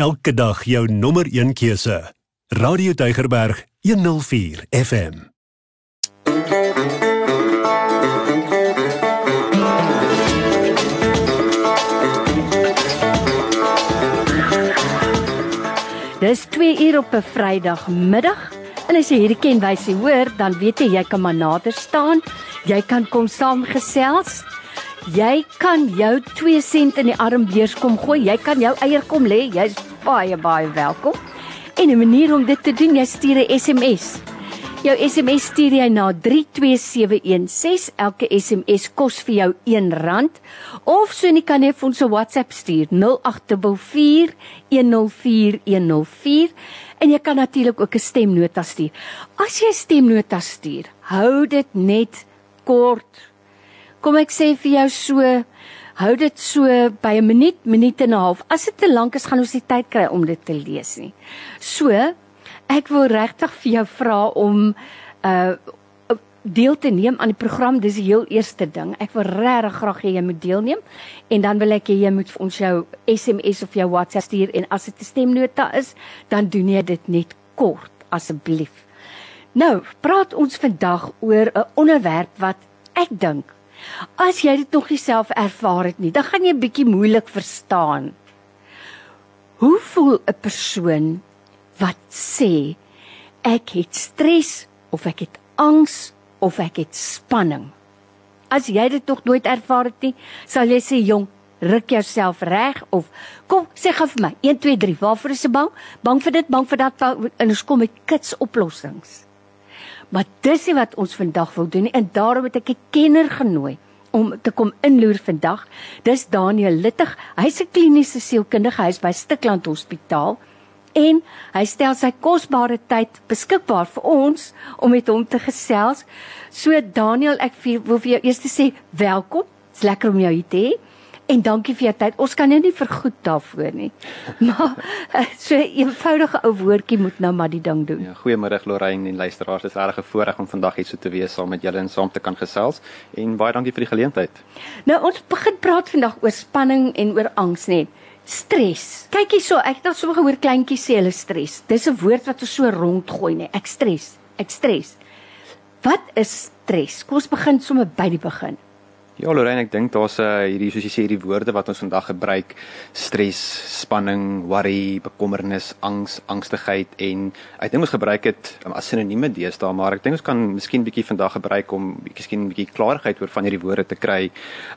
Elke dag jou nommer 1 keuse. Radio Deugerberg 104 FM. Dis 2 uur op 'n Vrydagmiddag en as jy hierdie kenwysie hoor, dan weet jy jy kan maar nader staan. Jy kan kom saamgesels. Jy kan jou 2 sent in die armbeurs kom gooi. Jy kan jou eier kom lê. Jy's baie baie welkom. En 'n manier om dit te doen, jy stuur 'n SMS. Jou SMS stuur jy na 32716. Elke SMS kos vir jou R1 of so net kan jy vir ons 'n WhatsApp stuur 0824104104 en jy kan natuurlik ook 'n stemnota stuur. As jy 'n stemnota stuur, hou dit net kort. Kom ek sê vir jou so hou dit so by 'n minuut, minuut en 'n half. As dit te lank is, gaan ons nie tyd kry om dit te lees nie. So, ek wil regtig vir jou vra om uh deel te neem aan die program. Dis die heel eerste ding. Ek wil regtig graag hê jy moet deelneem en dan wil ek hê jy moet vir ons jou SMS of jou WhatsApp stuur en as dit 'n stemnota is, dan doen jy dit net kort asseblief. Nou, praat ons vandag oor 'n onderwerp wat ek dink As jy dit nog nie self ervaar het nie, dan gaan jy 'n bietjie moeilik verstaan. Hoe voel 'n persoon wat sê ek het stres of ek het angs of ek het spanning? As jy dit nog nooit ervaar het nie, sal jy sê jong, ruk jouself reg of kom sê gou vir my 1 2 3 waarvoor is jy bang? Bang vir dit, bang vir dat en ons kom met kits oplossings. Maar dis nie wat ons vandag wil doen nie en daarom het ek 'n kenner genooi om te kom inloer vandag. Dis Daniel Littig. Hy's 'n kliniese sielkundige huis by Stikland Hospitaal en hy stel sy kosbare tyd beskikbaar vir ons om met hom te gesels. So Daniel, ek wil vir jou eers sê welkom. Dit's lekker om jou hier te hê. En dankie vir jou tyd. Ons kan jou nie vergoed daarvoor nie. Maar eh, so 'n eenvoudige ou woordjie moet nou maar die ding doen. Ja, goeiemôre Lorraine en luisteraars. Dit is regtig 'n voorreg om vandag hier so te wees saam met julle en saam te kan gesels. En baie dankie vir die geleentheid. Nou ons begin praat vandag oor spanning en oor angs net. Stres. Kyk hierso, ek het al so gehoor kleintjies sê hulle stres. Dis 'n woord wat ons so rondgooi, nê. Ek stres. Ek stres. Wat is stres? Kom ons begin sommer by die begin. Ja, Lorraine, ek dink daar's 'n uh, hierdie soos jy sê hierdie woorde wat ons vandag gebruik, stres, spanning, worry, bekommernis, angs, angstigheid en ek dink ons gebruik dit um, as sinonieme deesdae, maar ek dink ons kan miskien bietjie vandag gebruik om bietjie skien bietjie klarigheid oor van hierdie woorde te kry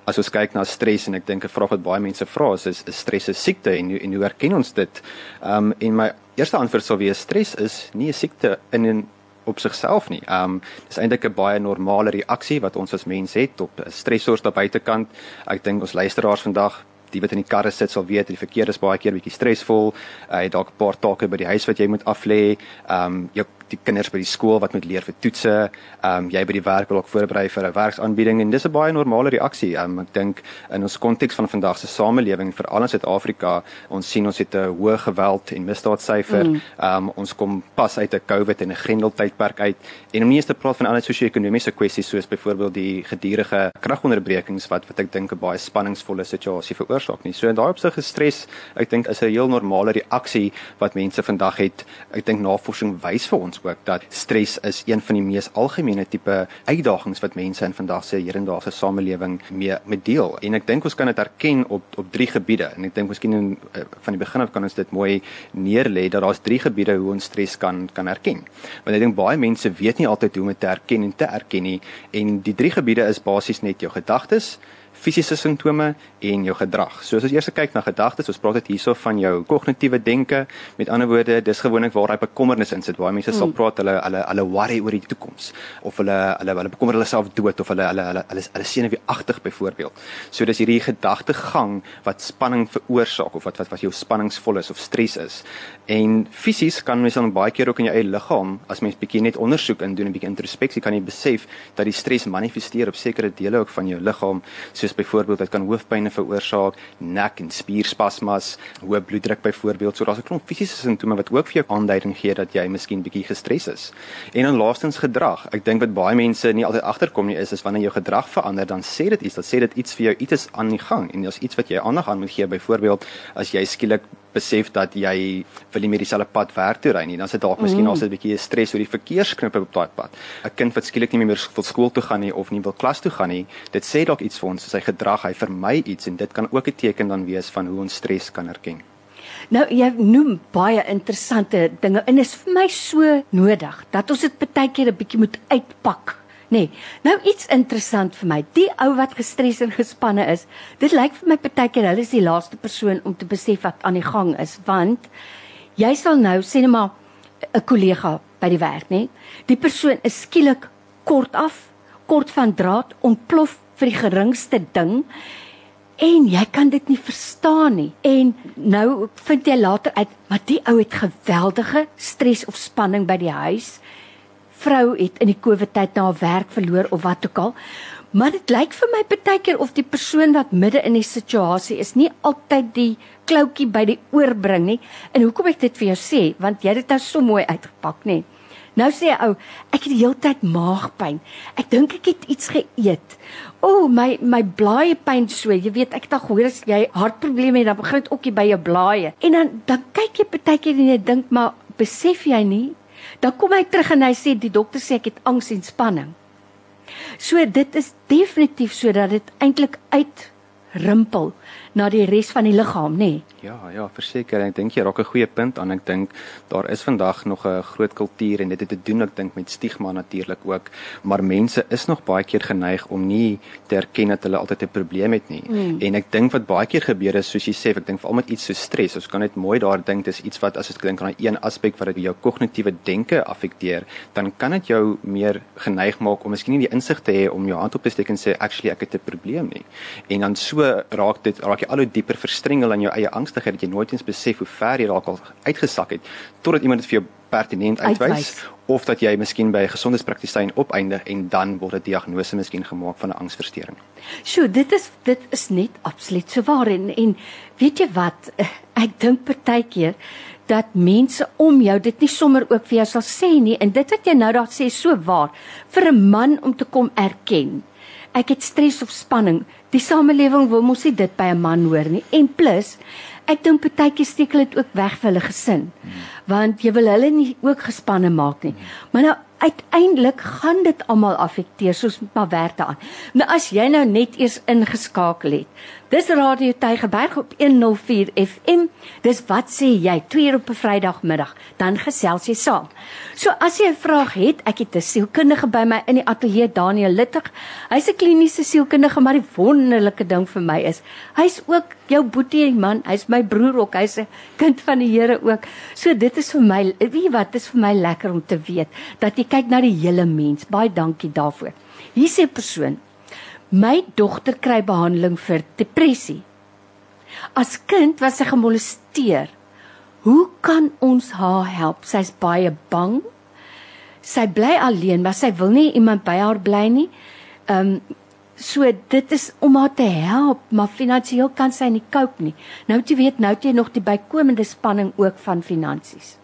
as ons kyk na stres en ek dink 'n vraag wat baie mense vra is is, is stres 'n siekte en en hoe erken ons dit? Ehm um, en my eerste antwoord sal wees stres is nie 'n siekte in 'n op sigself nie. Um dis eintlik 'n baie normale reaksie wat ons as mens het op stressors daar buitekant. Ek dink ons luisteraars vandag die wat in die karre sit sal weet die verkeer is baie keer bietjie stresvol. Jy uh, het dalk 'n paar take by die huis wat jy moet aflê. Um jou die kinders by die skool wat moet leer vir toetse, ehm um, jy by die werk wil ook voorberei vir 'n werksaanbieding en dis 'n baie normale reaksie. Ehm um, ek dink in ons konteks van vandag se samelewing, veral in Suid-Afrika, ons sien ons het 'n hoë geweld en misdaadsyfer. Mm. Ehm mm. um, ons kom pas uit 'n COVID en 'n grendeltydperk uit en om nie eens te praat van ander sosio-ekonomiese kwessies soos byvoorbeeld die gedurende kragonderbrekings wat wat ek dink 'n baie spanningsvolle situasie veroorsaak nie. So in daai opsig gestres, ek dink is 'n heel normale reaksie wat mense vandag het. Ek dink navorsing wys vir ons ook dat stres is een van die mees algemene tipe uitdagings wat mense in vandag se hedendaagse samelewing mee met deel. En ek dink ons kan dit erken op op drie gebiede. En ek dink miskien in uh, van die begin af kan ons dit mooi neerlê dat daar's drie gebiede hoe ons stres kan kan erken. Want ek dink baie mense weet nie altyd hoe om dit te erken en te erken nie. En die drie gebiede is basies net jou gedagtes, fisiese simptome en jou gedrag. So as ons eers kyk na gedagtes, ons praat dit hierso van jou kognitiewe denke. Met ander woorde, dis gewoonlik waar hy bekommernis in sit. Waar mense mm. sal praat hulle hulle hulle worry oor die toekoms of hulle hulle hulle bekommer hulle self dood of hulle hulle hulle hulle hulle senuweeagtig byvoorbeeld. So dis hierdie gedagtegang wat spanning veroorsaak of wat wat wat jou spanningsvol is of stres is. En fisies kan mens dan baie keer ook in jou eie liggaam as mens bietjie net ondersoek en doen 'n bietjie introspeksie kan jy besef dat die stres manifesteer op sekere dele ook van jou liggaam soos byvoorbeeld dit kan hoofpynne veroorsaak, nek en spierspasmas, hoë bloeddruk byvoorbeeld. So daar's 'n klomp fisiese simptome wat ook vir jou aanduiding gee dat jy miskien bietjie gestres is. En dan laastens gedrag. Ek dink wat baie mense nie altyd agterkom nie is is wanneer jou gedrag verander dan sê dit iets, dan sê dit iets vir jou iets is aan die gang en as iets wat jy aandag aan moet gee byvoorbeeld as jy skielik besef dat jy wil nie meer dieselfde pad werk toe ry nie. Dan sit dalk miskien mm. al 'n bietjie stres oor die verkeersknope op daai pad. 'n Kind wat skielik nie meer wil skool toe gaan nie of nie wil klas toe gaan nie, dit sê dalk iets vir ons, sy gedrag, hy vermy iets en dit kan ook 'n teken dan wees van hoe ons stres kan erken. Nou jy noem baie interessante dinge en is vir my so nodig dat ons dit baie keer 'n bietjie moet uitpak Nee. Nou iets interessant vir my. Die ou wat gestres en gespanne is, dit lyk vir my partykeer hulle is die laaste persoon om te besef wat aan die gang is, want jy sal nou sê net maar 'n kollega by die werk, nê? Die persoon is skielik kort af, kort van draad, ontplof vir die geringste ding en jy kan dit nie verstaan nie. En nou vind jy later uit, maar die ou het geweldige stres of spanning by die huis vrou het in die COVID tyd na haar werk verloor of wat ook al. Maar dit lyk vir my baie keer of die persoon wat midde in die situasie is nie altyd die kloutjie by die oor bring nie. En hoekom ek dit vir jou sê, want jy het dit nou so mooi uitgepak, nê. Nou sê jy ou, ek het die hele tyd maagpyn. Ek dink ek het iets geëet. O, oh, my my blaaie pyn so. Jy weet, ek het al gehoor as jy hartprobleme het, dan begin dit ookie by jou blaaie. En dan dan kyk jy baie keer en jy dink, maar besef jy nie Dan kom hy terug en hy sê die dokter sê ek het angs en spanning. So dit is definitief sodat dit eintlik uit rimpel na die res van die liggaam, nê? Nee. Ja, ja, verseker. Ek dink jy raak 'n goeie punt aan. Ek dink daar is vandag nog 'n groot kultuur en dit het te doen ek dink met stigma natuurlik ook, maar mense is nog baie keer geneig om nie te erken dat hulle altyd 'n probleem het nie. Mm. En ek dink wat baie keer gebeur is soos jy sê, ek dink veral met iets so stres, ons kan net mooi daar dink dis iets wat as ek dink aan een aspek wat dit jou kognitiewe denke affekteer, dan kan dit jou meer geneig maak om miskien nie die insig te hê om jou hand op te steek en sê actually ek het 'n probleem nie. En dan so raak dit raak jy al hoe dieper verstrengel in jou eie angs angstigheid dat jy nooit eens besef hoe ver jy dalk al uitgesak het totdat iemand dit vir jou pertinent uitwys, uitwys. of dat jy miskien by 'n gesondheidspraktisyn opeindig en dan word 'n diagnose miskien gemaak van 'n angsversteuring. Sjoe, dit is dit is net absoluut so waar en en weet jy wat ek dink partykeer dat mense om jou dit nie sommer ook vir jou sal sê nie en dit wat jy nou daar sê so waar vir 'n man om te kom erken ek het stres of spanning die samelewing wil mos nie dit by 'n man hoor nie en plus ek dink partytjie steek hulle dit ook weg vir hulle gesin. Want jy wil hulle nie ook gespanne maak nie. Maar nou uiteindelik gaan dit almal affekteer soos maar werk daaraan. Nou as jy nou net eers ingeskakel het. Dis Radio Tygerberg op 104 FM. Dis wat sê jy 2 uur op 'n Vrydagmiddag, dan gesels jy saam. So as jy 'n vraag het, ek het 'n sielkundige by my in die ateljee Daniel Littig. Hy's 'n kliniese sielkundige, maar die wonderlike ding vir my is, hy's ook jou boetie man, hy's my broer ook, hy's 'n kind van die Here ook. So dit is vir my, weet jy wat, dit is vir my lekker om te weet dat jy kyk na die hele mens. Baie dankie daarvoor. Hier sê 'n persoon: My dogter kry behandeling vir depressie. As kind was sy gemolesteer. Hoe kan ons haar help? Sy's baie bang. Sy bly alleen, maar sy wil nie iemand by haar bly nie. Ehm um, so dit is om haar te help, maar finansiëel kan sy nie cope nie. Nou jy weet, nou jy nog die bykomende spanning ook van finansies.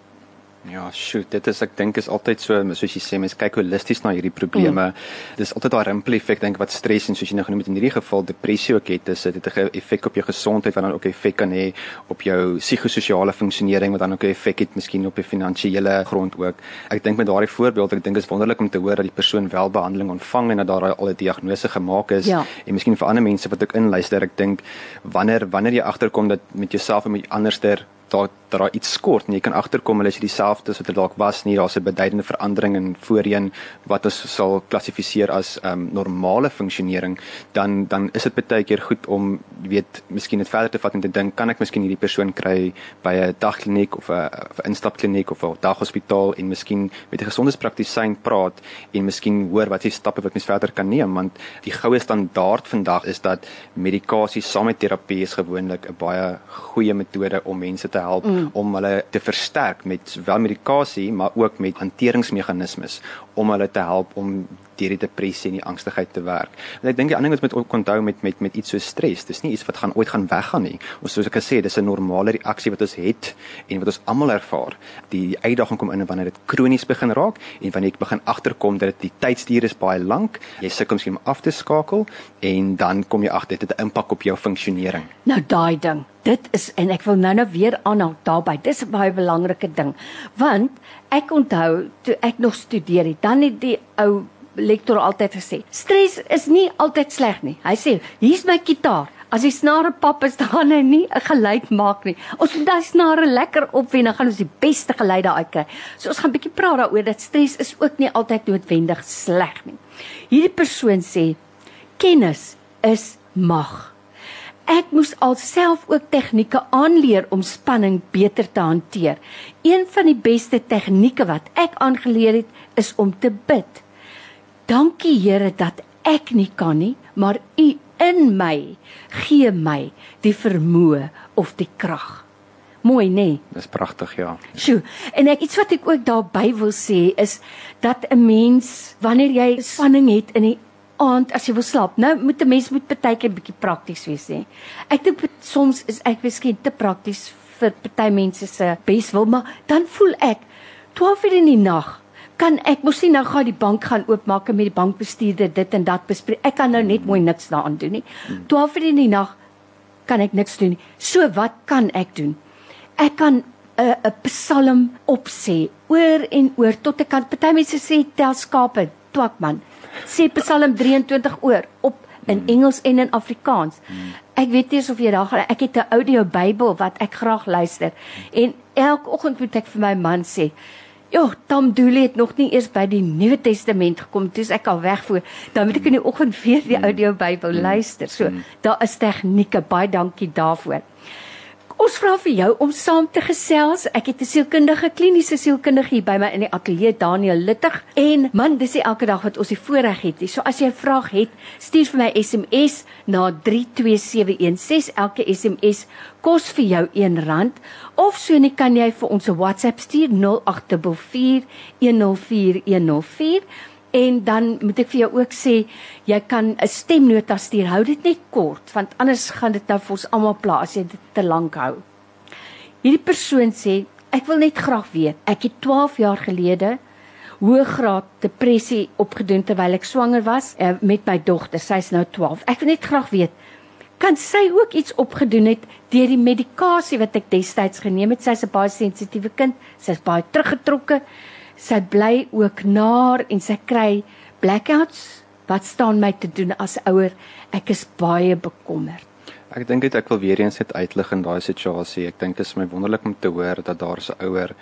Ja, shoot, dit is ek dink is altyd so, soos jy sê, mens kyk holisties na hierdie probleme. Mm. Dis altyd daai rimpel effek dink wat stres en soos jy nou genoem het in hierdie geval depressie ook het, is dit 'n effek op jou gesondheid wat dan ook 'n effek kan hê op jou psigososiale funksionering wat dan ook 'n effek het miskien op jou finansiële grond ook. Ek dink met daardie voorbeeld, ek dink is wonderlik om te hoor dat die persoon wel behandeling ontvang en dat daar al 'n diagnose gemaak is ja. en miskien vir ander mense wat ook inluister, ek dink wanneer wanneer jy agterkom dat met jouself en met anderster daar daar iets skort en jy kan agterkom hulle is dieselfde as wat dit dalk was nie. Daar's 'n beduidende verandering in voorheen wat ons sal klassifiseer as ehm um, normale funksionering. Dan dan is dit baie keer goed om weet miskien dit verder te vat en te dink kan ek miskien hierdie persoon kry by 'n dagkliniek of 'n instapkliniek of 'n daghospitaal en miskien met 'n gesondheidspraktisyn praat en miskien hoor wat se stappe wat mens verder kan neem. Want die goue standaard vandag is dat medikasie saam met terapie is gewoonlik 'n baie goeie metode om mense te help mm mm. om hulle te versterk met sowel medikasie maar ook met hanteringsmeganismes om hulle te help om deur die depressie en die angstigheid te werk. En ek dink die ander ding wat met onthou met met met iets so stres, dis nie iets wat gaan ooit gaan weggaan nie. Ons soos ek gesê, dis 'n normale reaksie wat ons het en wat ons almal ervaar. Die, die uitdaging kom in wanneer dit kronies begin raak en wanneer jy begin agterkom dat dit die tydstuur is baie lank, jy sukkel miskien om af te skakel en dan kom jy agter dit het 'n impak op jou funksionering. Nou daai ding, dit is en ek wil nou nou weer aanhaal daarbey. Dis 'n baie belangrike ding. Want ek onthou toe ek nog studeer het, dan het die ou lektor altyd gesê, stres is nie altyd sleg nie. Hy sê, hier's my kitaar. As die snare pap is, dan gaan hy nie 'n geluid maak nie. Ons moet daai snare lekker opwen, dan gaan ons die beste geluide uitkry. So ons gaan 'n bietjie praat daaroor dat stres is ook nie altyd noodwendig sleg nie. Hierdie persoon sê kennis is mag. Ek moes alself ook tegnieke aanleer om spanning beter te hanteer. Een van die beste tegnieke wat ek aangeleer het, is om te bid. Dankie Here dat ek nie kan nie, maar U in my gee my die vermoë of die krag. Mooi, nê? Nee? Dis pragtig, ja. Sjoe, en ek iets wat ek ook daarby wil sê is dat 'n mens wanneer jy spanning het in die aand as jy wil slaap. Nou moet 'n mens moet baie keer bietjie prakties wees, hè. Ek dink soms is ek miskien te prakties vir party mense se beswil, maar dan voel ek 12 uur in die nag kan ek mos nie nou gaan die bank gaan oopmaak en met die bankbestuurder dit en dat bespreek. Ek kan nou net mooi niks daaraan doen nie. 12 uur in die nag kan ek niks doen nie. So wat kan ek doen? Ek kan 'n 'n psalm opsê oor en oor tot ek kan party mense sê tel skape, twakman. Sê Psalm 23 oor op in Engels en in Afrikaans. Ek weet nie of jy daar gaan ek het 'n audio Bybel wat ek graag luister en elke oggend moet ek vir my man sê Ja, Tom Dooley het nog nie eers by die Nuwe Testament gekom toe ek al wegvoer. Dan moet ek in die oggend weer die audio Bybel luister. So, daar is tegnieke. Baie dankie daarvoor. Ons vra vir jou om saam te gesels. Ek het 'n sielkundige, kliniese sielkundige hier by my in die ateljee, Daniel Littig. En man, dis nie elke dag wat ons die voorreg het nie. So as jy 'n vraag het, stuur vir my SMS na 32716. Elke SMS kos vir jou R1 of so net kan jy vir ons 'n WhatsApp stuur 0824104104 en dan moet ek vir jou ook sê jy kan 'n stemnota stuur. Hou dit net kort want anders gaan dit nou vir ons almal pla as jy dit te lank hou. Hierdie persoon sê ek wil net graag weet. Ek het 12 jaar gelede hoëgraad depressie opgedoen terwyl ek swanger was uh, met my dogter. Sy's nou 12. Ek wil net graag weet kan sy ook iets opgedoen het deur die medikasie wat ek destyds geneem het. Sy's 'n baie sensitiewe kind. Sy's baie teruggetrokke. Sy bly ook naar en sy kry blackouts. Wat staan my te doen as ouer? Ek is baie bekommerd. Ek dink dit ek wil weer eens net uitlig in daai situasie. Ek dink dit is my wonderlik om te hoor dat daar 'n ouer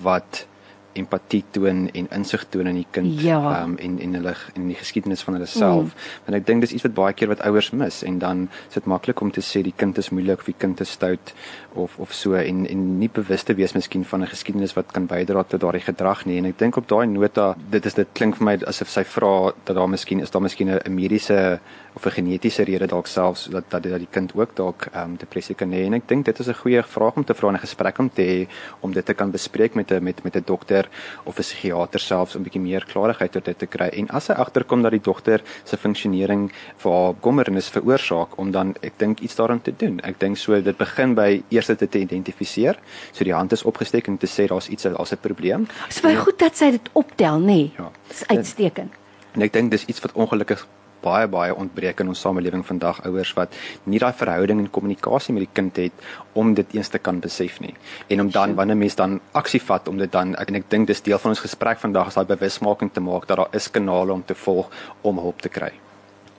wat empatie toon en insig toon in die kind ja. um, en en hulle in die geskiedenis van hulle self. Mm. Want ek dink dis iets wat baie keer wat ouers mis en dan is dit maklik om te sê die kind is moeilik of die kind is stout of of so en en nie bewus te wees miskien van 'n geskiedenis wat kan bydra tot daardie gedrag nie. En ek dink op daai nota dit is dit klink vir my asof sy vra dat daar miskien is daar miskien 'n mediese of 'n genetiese rede dalk selfs dat dat dat die kind ook dalk ehm um, depressie kan hê en ek dink dit is 'n goeie vraag om te vra in 'n gesprek om te hê om dit te kan bespreek met 'n met met 'n dokter of 'n psigiater selfs om 'n bietjie meer klarigheid oor dit te kry en as hy agterkom dat die dogter se funksionering vir haar kommernis veroorsaak om dan ek dink iets daaraan te doen. Ek dink so dit begin by eers dit te identifiseer. So die hand is opgesteek en te sê daar's iets daar's 'n probleem. Dit is baie goed dat sy dit optel, nê? Nee. Ja. Dis uitstekend. En ek dink dis iets wat ongelukkig baie baie ontbreek in ons samelewing vandag ouers wat nie daai verhouding en kommunikasie met die kind het om dit eens te kan besef nie. En om dan wanneer mens dan aksie vat om dit dan ek en ek dink dis deel van ons gesprek vandag is daai bewusmaking te maak dat daar is kanale om te volg om hulp te kry.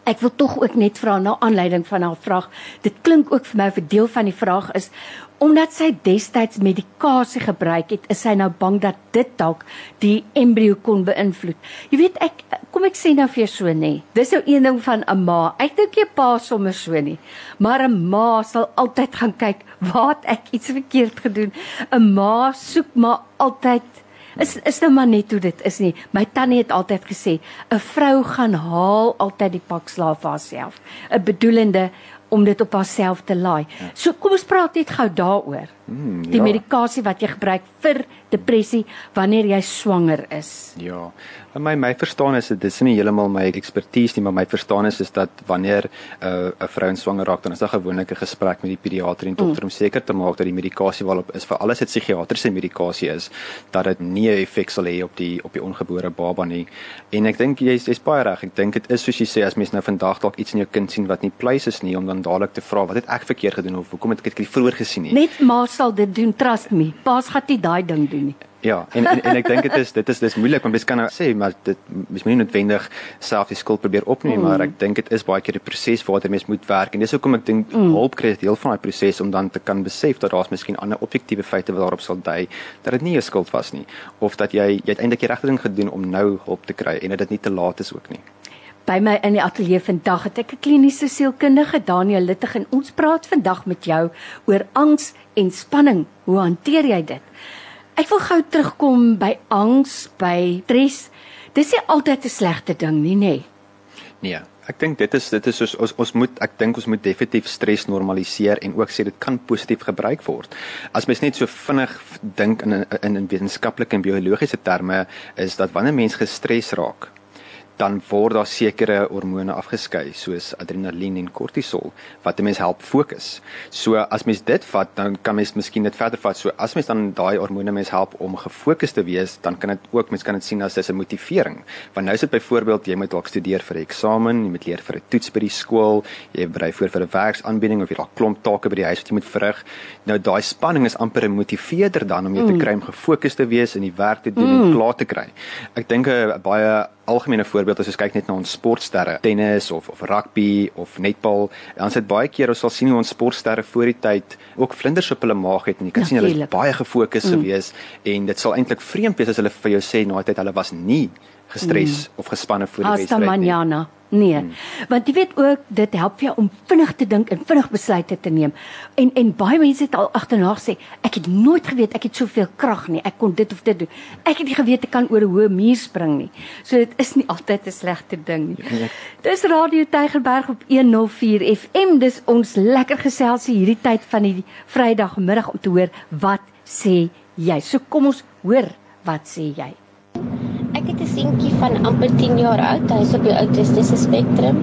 Ek wil tog ook net vra na aanleiding van haar vraag. Dit klink ook vir my 'n deel van die vraag is omdat sy destyds medikasie gebruik het, is sy nou bang dat dit dalk die embrio kon beïnvloed. Jy weet ek kom ek sê nou vir jou so nê. Dis nou een ding van 'n ma. Ek dink jy pa sommer so nie. Maar 'n ma sal altyd gaan kyk, waar het ek iets verkeerd gedoen? 'n Ma soek maar altyd is is nou maar net hoe dit is nie. My tannie het altyd gesê, 'n vrou gaan haal altyd die pak slaaf vir haarself. 'n bedoelende om dit op haarself te laai. Ja. So kom ons praat net gou daaroor. Mm, ja. Die medikasie wat jy gebruik vir depressie wanneer jy swanger is. Ja. My my verstaan is dit is nie heeltemal my ekspertise nie, maar my verstaan is is dat wanneer 'n uh, 'n vrou swanger raak, dan is daar gewoonlik 'n gesprek met die pediater en dokter mm. om seker te maak dat die medikasie waarop is vir alles dit psigiatriese medikasie is, dat dit nie 'n effek sal hê op die op die ongebore baba nie. En ek dink jy's jy's baie reg. Ek dink dit is soos jy sê as mens nou vandag dalk iets in jou kind sien wat nie pleis is nie om dan dadelik te vra wat het ek verkeerd gedoen of hoekom het ek dit vroeër gesien nie. Net ma sal dit doen, trust me. Pa's gaan nie daai ding doen nie. Ja, en en, en ek dink dit is dit is dis moeilik want mens kan nou sê maar dit mens moet nie noodwendig self die skuld probeer opneem mm. maar ek dink dit is baie keer die proses waartoe mens moet werk en dis hoekom ek dink mm. hulp kry deel van daai proses om dan te kan besef dat daar's miskien ander objektiewe feite wat daarop sal dui dat dit nie jou skuld was nie of dat jy jy uiteindelik die regte ding gedoen om nou hulp te kry en dat dit nie te laat is ook nie. By my in die ateljee vandag het ek 'n kliniese sielkundige Daniel Littig en ons praat vandag met jou oor angs en spanning. Hoe hanteer jy dit? Ek wil gou terugkom by angs, by stres. Dis nie altyd 'n slegte ding nie, nê? Nee. Ek dink dit is dit is soos ons ons moet ek dink ons moet definitief stres normaliseer en ook sê dit kan positief gebruik word. As mens net so vinnig dink in in in wetenskaplike en biologiese terme is dat wanneer mens gestres raak, dan word daar sekere hormone afgeskei soos adrenalien en kortisol wat 'n mens help fokus. So as mens dit vat, dan kan mens miskien dit verder vat. So as mens dan daai hormone mens help om gefokus te wees, dan kan dit ook mens kan dit sien as 'n motivering. Want nou is dit byvoorbeeld jy moet dalk studeer vir 'n eksamen, jy moet leer vir 'n toets by die skool, jy berei voor vir 'n werksaanbieding of jy dalk klomp take by die huis wat jy moet verrig. Nou daai spanning is amper 'n motiveerder dan om jou mm. te kry om gefokus te wees en die werk te doen mm. en klaar te kry. Ek dink 'n baie algemene voorbeeld as ons kyk net na ons sportsterre, tennis of of rugby of netbal, dan sit baie keer ons sal sien hoe ons sportsterre voor die tyd ook vlinders op hulle maag het en jy kan Natuurlijk. sien hulle is baie gefokus mm. gewees en dit sal eintlik vreemd wees as hulle vir jou sê na tyd hulle was nie gestres mm. of gespanne voor die wedstryd nie. Hasta mañana. Nee. Hmm. Want jy weet ook dit help jou om vinnig te dink en vinnig besluite te neem. En en baie mense het al agterna gesê, ek het nooit geweet ek het soveel krag nie. Ek kon dit of dit doen. Ek het nie geweet ek kan oor 'n hoë muur spring nie. So dit is nie altyd 'n slegte ding nie. Ja, Dis Radio Tygerberg op 104 FM. Dis ons lekker geselsie hierdie tyd van die Vrydagmiddag om te hoor wat sê jy. So kom ons hoor wat sê jy. Ek het 'n seentjie van amper 10 jaar oud. Hy's op die autistiese spektrum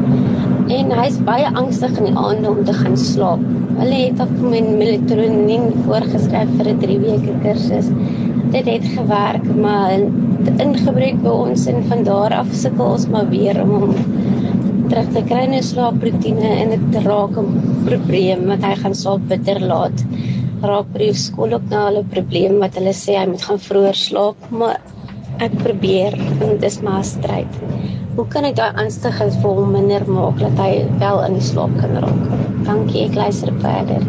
en hy's baie angstig in die aande om te gaan slaap. Hulle het op my melatonin voorgeskryf vir 'n 3 weke kursus. Dit het gewerk, maar ingebreek by ons en van daar af sukkel ons maar weer om hom terug te kry in 'n slaaproetine en dit raak 'n probleem wat hy gaan slaap bitter laat. Raak by skool ook nou 'n probleem wat hulle sê hy moet gaan vroeër slaap, maar ek probeer en dis maar 'n stryd. Hoe kan ek daai angstigheid vir hom minder maak dat hy wel in die slaap kan raak? Dankie, ek luister verder.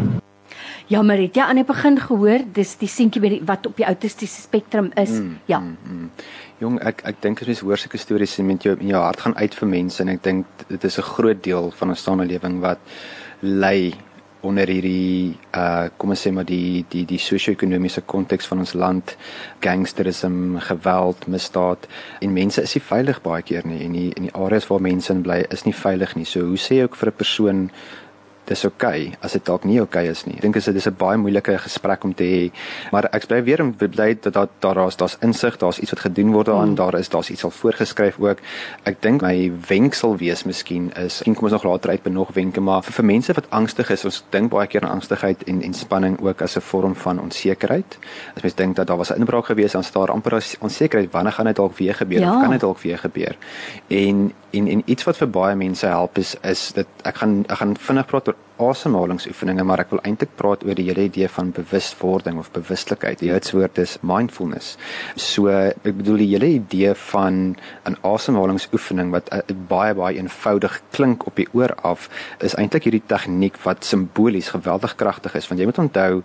Ja, maar het jy aan die begin gehoor dis die seentjie wat op die autistiese spektrum is? Mm, ja. Mm, mm. Jong, ek ek dink as mens hoor sulke stories en met jou in jou hart gaan uit vir mense en ek dink dit is 'n groot deel van ons samelewing wat ly onder hierdie uh kom ons sê maar die die die sosio-ekonomiese konteks van ons land gangsterisme geweld misdaad en mense is nie veilig baie keer nie en die in die areas waar mense in bly is nie veilig nie. So hoe sê jy ook vir 'n persoon dis oukei okay, as dit dalk nie oukei okay is nie. Ek dink dit is 'n baie moeilike gesprek om te hê. Maar ek bly weer bly dat daar daar's daar's insig, daar's iets wat gedoen word daaraan, mm. daar is daar's iets al voorgeskryf ook. Ek dink my wenk sal wees miskien is, ek kom ons nog later uit by nog wenke, maar vir, vir mense wat angstig is, ons dink baie keer aan angstigheid en en spanning ook as 'n vorm van onsekerheid. As mens dink dat daar was 'n inbraak gewees, dan staan daar amper onsekerheid wanneer gaan dit dalk weer gebeur ja. of kan dit dalk weer gebeur. En en en iets wat vir baie mense help is is dit ek gaan ek gaan vinnig praat oor asemhalingsoefeninge, maar ek wil eintlik praat oor die hele idee van bewustwording of bewustelikheid. Die Joodse woord is mindfulness. So ek bedoel die hele idee van 'n asemhalingsoefening wat uh, baie baie eenvoudig klink op die oor af, is eintlik hierdie tegniek wat simbolies geweldig kragtig is. Want jy moet onthou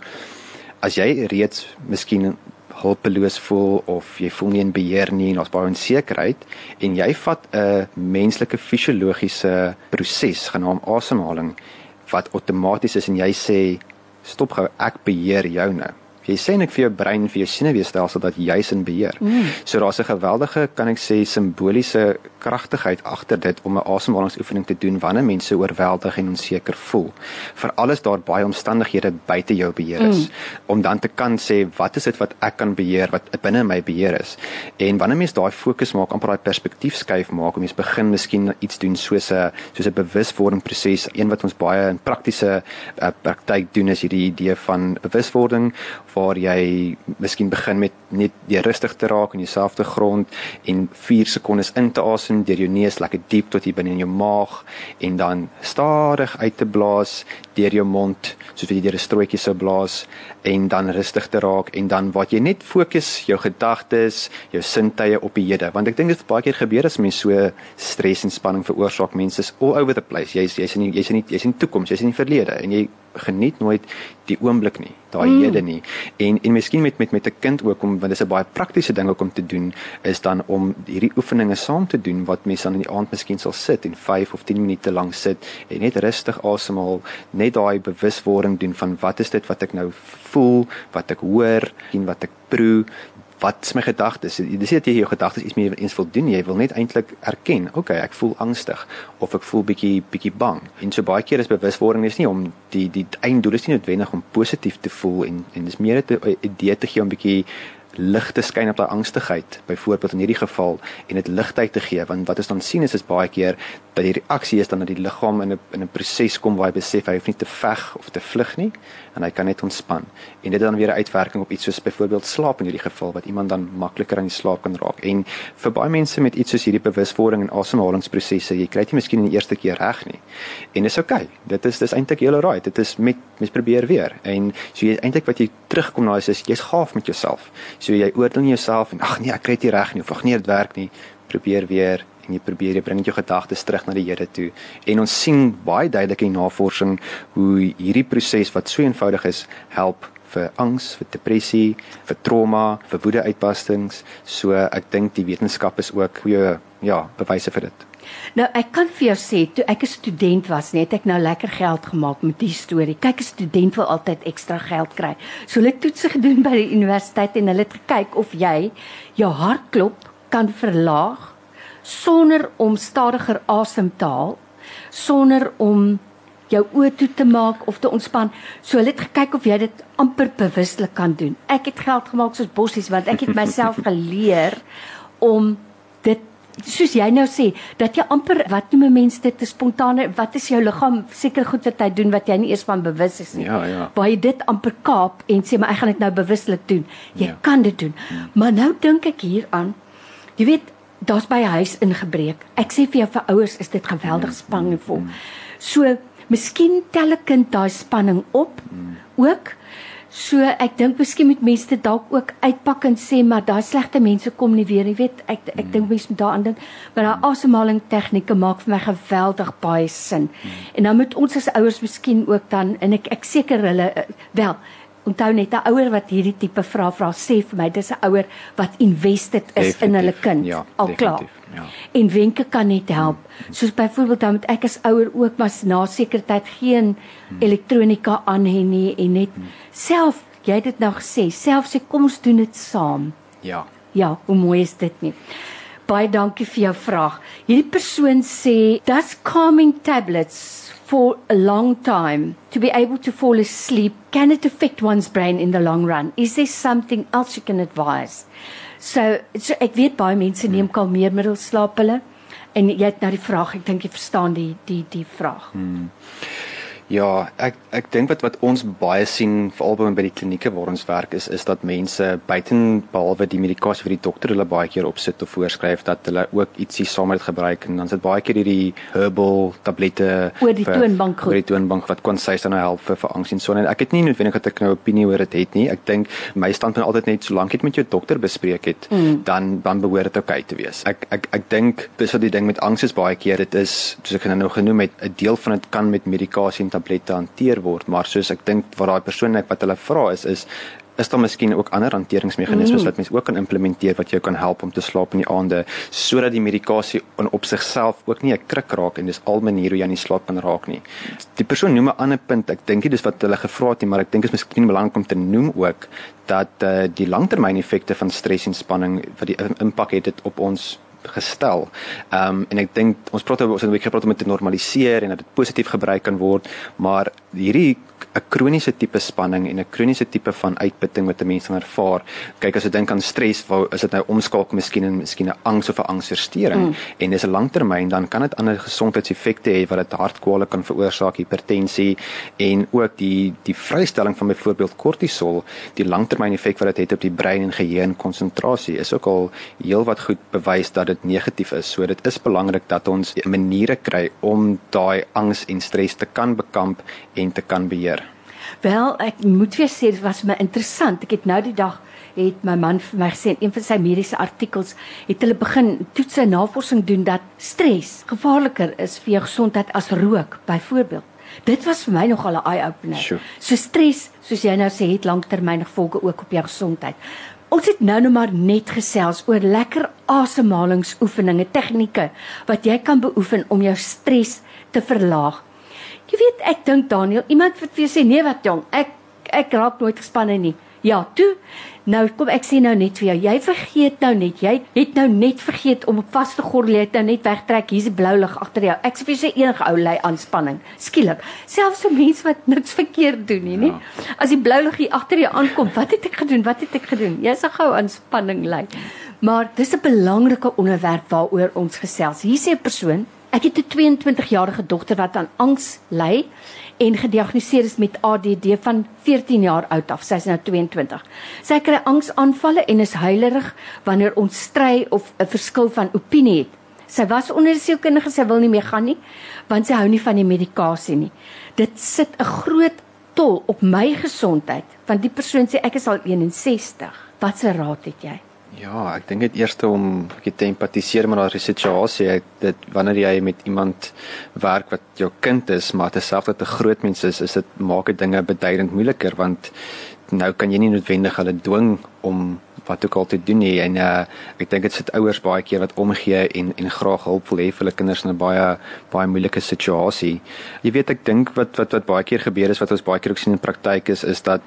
as jy reeds miskien hulpeloos voel of jy voel nie in beheer nie en daar's baie onsekerheid en jy vat 'n menslike fisiologiese proses genaamd asemhaling wat outomaties is en jy sê stop gou ek beheer jou nou Jy sê net vir jou brein vir jou senuweestelsel dat jy's in beheer. Mm. So daar's 'n geweldige kan ek sê simboliese kragtigheid agter dit om 'n asemhalingsoefening te doen wanneer mense oorweldig en onseker voel. Veral as daar baie omstandighede buite jou beheer is mm. om dan te kan sê wat is dit wat ek kan beheer wat binne my beheer is. En wanneer mens daai fokus maak, amper daai perspektief skuif maak, om mens begin miskien iets doen soos 'n soos 'n bewuswordingproses, een wat ons baie in praktiese uh, praktyk doen is hierdie idee van bewuswording waar jy miskien begin met net jy rustig te raak en jouself te grond en 4 sekondes in te asem deur jou neus lekker diep tot hier binne in jou maag en dan stadig uit te blaas deur jou mond soos jy deur 'n strootjie sou blaas en dan rustig te raak en dan wat jy net fokus jou gedagtes, jou sintuie op die hede. Want ek dink dit baie keer gebeur as mense so stres en spanning veroorsaak. Mense is all over the place. Jy's jy's in jy's in jy's in die toekoms jy's in die verlede en jy geniet nooit die oomblik nie daai mm. hede nie. En en miskien met met met 'n kind ook om want dit is 'n baie praktiese ding ook om te doen is dan om hierdie oefeninge saam te doen wat mense dan in die aand miskien sal sit en 5 of 10 minute lank sit en net rustig asemhaal net daai bewuswording doen van wat is dit wat ek nou voel wat ek hoor en wat ek proe wat is my gedagtes? Dis nie dat jy jou gedagtes iets meer eens wil doen. Jy wil net eintlik erken, okay, ek voel angstig of ek voel bietjie bietjie bang. En so baie keer is bewuswording is nie om die die einddoel is nie noodwendig om positief te voel en en dis meer 'n idee te gee om bietjie lig te skyn op daai angstigheid byvoorbeeld in hierdie geval en dit ligtheid te gee want wat ons dan sien is is baie keer dat die reaksie is dan dat die liggaam in 'n in 'n proses kom waar hy besef hy hoef nie te veg of te vlug nie en hy kan net ontspan. En dit dan weer 'n uitwerking op iets soos byvoorbeeld slaap in hierdie geval wat iemand dan makliker aan die slaap kan raak. En vir baie mense met iets soos hierdie bewuswording en asemhalingsprosesse jy kry dit miskien in die eerste keer reg nie. En dis oukei okay. dit is dis eintlik heel alright. Dit is met mens probeer weer. En so jy eintlik wat jy terugkom na is, is jy's gaaf met jouself. So jy oordeel nie jouself en ag nee, ek kry dit reg nie of ag nee, dit werk nie. Probeer weer en jy probeer jy bring jou gedagtes terug na die Here toe. En ons sien baie duidelik in navorsing hoe hierdie proses wat so eenvoudig is, help vir angs, vir depressie, vir trauma, vir woedeuitbarstings. So ek dink die wetenskap is ook goeie ja, bewyse vir dit. Nou ek kan vir jou sê toe ek 'n student was, net ek nou lekker geld gemaak met die storie. Kyk, 'n student wil altyd ekstra geld kry. So hulle het toetse gedoen by die universiteit en hulle het gekyk of jy jou hartklop kan verlaag sonder om stadiger asem te haal, sonder om jou oë toe te maak of te ontspan. So hulle het gekyk of jy dit amper bewuslik kan doen. Ek het geld gemaak soos bossies want ek het myself geleer om dit soos jy nou sê dat jy amper wat noem mense dit te spontane wat is jou liggaam seker goed wat hy doen wat jy nie eers van bewus is nie. Ja ja. Waar jy dit amper kaap en sê maar ek gaan dit nou bewuslik doen. Jy ja. kan dit doen. Ja. Maar nou dink ek hieraan. Jy weet daar's by huis ingebreek. Ek sê vir jou vir ouers is dit geweldig ja. spanningvol. So miskien tel 'n kind daai spanning op mm. ook. So ek dink miskien moet mense dit dalk ook uitpak en sê maar daai slegte mense kom nie weer nie. Weet ek ek mm. dink mense moet daaraan dink. Maar daai asemhaling tegnieke maak vir my geweldig baie sin. Mm. En dan moet ons as ouers miskien ook dan en ek ek seker hulle eh, wel onthou net 'n ouer wat hierdie tipe vra vra sê vir my dis 'n ouer wat invested is definitief, in hulle kind ja, al klaar. Ja. En wenke kan net help. Soos byvoorbeeld dan moet ek as ouer ook mas na sekere tyd geen hmm. elektronika aan hê nie en net hmm. self jy het dit nou gesê, self sê kom ons doen dit saam. Ja. Ja, hoe mooi is dit nie? Baie dankie vir jou vraag. Hierdie persoon sê, "Does calming tablets for a long time to be able to fall asleep can it affect one's brain in the long run is there something else you can advise so, so ek weet baie mense neem kalmeermiddels slaap hulle en jy het nou die vraag ek dink jy verstaan die die die vraag hmm. Ja, ek ek dink wat wat ons baie sien veral by die klinieke waar ons werk is is dat mense buiten behalwe die medikasie vir die dokter hulle baie keer opsit of voorskryf dat hulle ook ietsie saam met gebruik en dan sit baie keer hierdie herbal tablette oor die vir, toonbank goed. Oor die toonbank wat kon sy dan nou help vir vir angs en so en ek het nie noodwendig dat ek nou opinie oor dit het nie. Ek dink my standpunt altyd net solank jy met jou dokter bespreek het, mm. dan dan behoort dit oukei okay te wees. Ek ek ek dink dis wat die ding met angs is baie keer dit is soos ek nou genoem het 'n deel van dit kan met medikasie tablette hanteer word, maar soos ek dink wat daai persoon net wat hulle vra is is is daar miskien ook ander hanteringsmeganismes mm. wat mens ook kan implementeer wat jou kan help om te slaap in die aande sodat die medikasie in op sigself ook nie 'n krik raak en dis al maniere hoe jy aan die slaap kan raak nie. Die persoon noem 'n ander punt. Ek dink dit is wat hulle gevra het nie, maar ek dink dit is miskien belangrik om te noem ook dat uh, die langtermyneffekte van stres en spanning wat die impak het dit op ons gestel. Ehm um, en ek dink ons praat oor ons het 'n bietjie gepraat om dit te normaliseer en dat dit positief gebruik kan word, maar hierdie 'n kroniese tipe spanning en 'n kroniese tipe van uitputting wat 'n mens kan ervaar. Kyk as jy dink aan stres, wou is dit nou omskakel miskien in miskien 'n angs of 'n angsversteuring mm. en dis 'n langtermyn dan kan dit ander gesondheidseffekte hê wat dit hartkwale kan veroorsaak, hipertensie en ook die die vrystelling van byvoorbeeld kortisol, die langtermyn effek wat dit het op die brein en geheue en konsentrasie is ook al heelwat goed bewys dat dit negatief is. So dit is belangrik dat ons maniere kry om daai angs en stres te kan bekamp en te kan beheer. Wel, ek moet weer sê dit was my interessant. Ek het nou die dag het my man vir my gesê in een van sy mediese artikels het hulle begin toets en navorsing doen dat stres gevaarliker is vir jou gesondheid as rook byvoorbeeld. Dit was vir my nogal 'n eye-opener. Sure. So stres, soos jy nou sê, het langtermyngevolge ook op jou gesondheid. Ons het nou net maar net gesels oor lekker asemhalingsoefeninge, tegnieke wat jy kan beoefen om jou stres te verlaag. Jy weet, ek dink Daniel, iemand wat vir jou sê nee wat jong, ek ek raak nooit gespanne nie. Ja, toe. Nou kom ek sê nou net vir jou, jy vergeet nou net, jy het nou net vergeet om op vaste gordel net nou net wegtrek. Hier's die blou lig agter jou. Ek sê vir jou enige ou lei aanspanning. Skielik, selfs so mense wat niks verkeerd doen nie, nie. Ja. As die blou lig hier agter jou aankom, wat het ek gedoen? Wat het ek gedoen? Jy's 'n gou aanspanning lei. Maar dis 'n belangrike onderwerp waaroor ons gesels. Hier sê 'n persoon Ek het 'n 22-jarige dogter wat aan angs ly en gediagnoseer is met ADD van 14 jaar oud af. Sy is nou 22. Sy kry angsaanvalle en is huilerig wanneer ons stry of 'n verskil van opinie het. Sy was onder sielkundige, sy wil nie meer gaan nie want sy hou nie van die medikasie nie. Dit sit 'n groot tol op my gesondheid want die persoon sê ek is al 61. Wat se raad het jy? Ja, ek dink dit eerste om te empatiseer met daardie situasie. Ek dit wanneer jy met iemand werk wat jou kind is, maar terselfdertyd 'n groot mens is, is dit maak dit dinge beduidend moeiliker want nou kan jy nie noodwendig hulle dwing om wat ook al te doen nie en uh, ek dink dit sit ouers baie keer wat omgee en en graag hulp wil hê vir hulle kinders in 'n baie baie moeilike situasie. Jy weet ek dink wat wat wat baie keer gebeur is wat ons baie keer ook sien in praktyk is is dat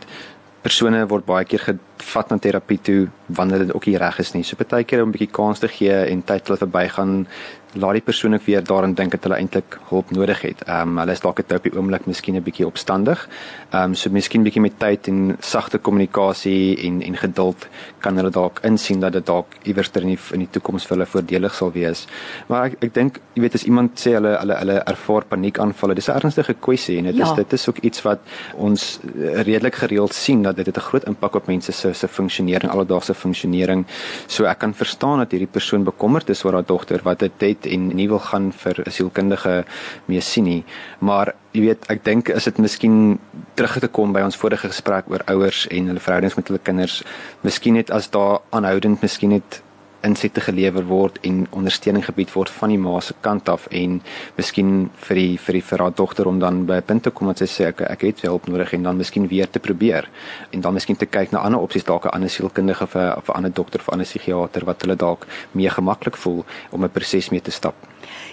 persone word baie keer gevat na terapie toe wanneer dit ook nie reg is nie. So baie keer om 'n bietjie kans te gee en tyd hulle verbygaan laat die persoon ook weer daarin dink dat hulle eintlik hulp nodig het. Ehm um, hulle is dalk op die oomblik miskien 'n bietjie opstandig. Ehm um, so miskien bietjie met tyd en sagte kommunikasie en en geduld kan hulle dalk insien dat dit dalk iewers in die in die toekoms vir hulle voordelig sal wees. Maar ek ek dink jy weet as iemand sê hulle hulle hulle ervaar paniekaanvalle, dis 'n ernstige kwessie en dit ja. is dit is ook iets wat ons redelik gereeld sien dat dit 'n groot impak op mense se se funksionering, alledaagse funksionering. So ek kan verstaan dat hierdie persoon bekommerd is oor haar dogter wat dit het en nie wil gaan vir 'n sielkundige mee sien nie. Maar jy weet, ek dink is dit miskien terug te kom by ons vorige gesprek oor ouers en hulle verhoudings met hulle kinders. Miskien net as daar aanhoudend miskien net insette gelewer word en ondersteuning gebied word van die ma se kant af en miskien vir die vir die vir haar dogter om dan by 'n punt te kom wat sy sê ek ek het hulp nodig en dan miskien weer te probeer en dan miskien te kyk na ander opsies dalk 'n ander sielkundige of 'n of 'n ander dokter of 'n ander psigiater wat hulle dalk meer gemaklik voel om 'n proses mee te stap.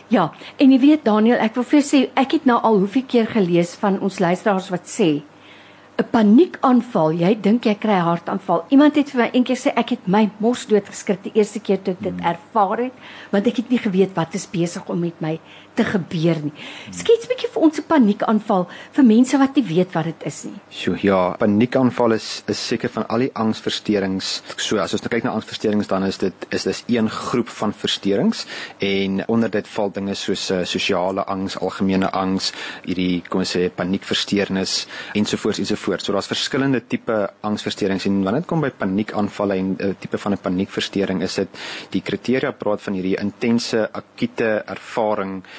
Ja, en jy weet Daniel, ek wil vir sê ek het nou al hoeveel keer gelees van ons luisteraars wat sê 'n paniekaanval. Jy dink jy kry 'n hartaanval. Iemand het vir my eendag sê ek het my mos dood geskrik die eerste keer toe ek dit hmm. ervaar het, want ek het nie geweet wat is besig om met my te gebeur nie. Skets 'n bietjie vir ons 'n paniekaanval vir mense wat nie weet wat dit is nie. So ja, paniekaanval is is seker van al die angsversteurings. So as ons nou kyk na angsversteurings dan is dit is dis een groep van versteurings en onder dit val dinge soos uh, sosiale angs, algemene angs, hierdie kom ons sê paniekversteurnis ensovoorts ensovoorts. So daar's verskillende tipe angsversteurings en wanneer dit kom by paniekaanvalle en 'n uh, eh, tipe van 'n paniekversteuring is dit die kriteria praat van hierdie intense akute ervaring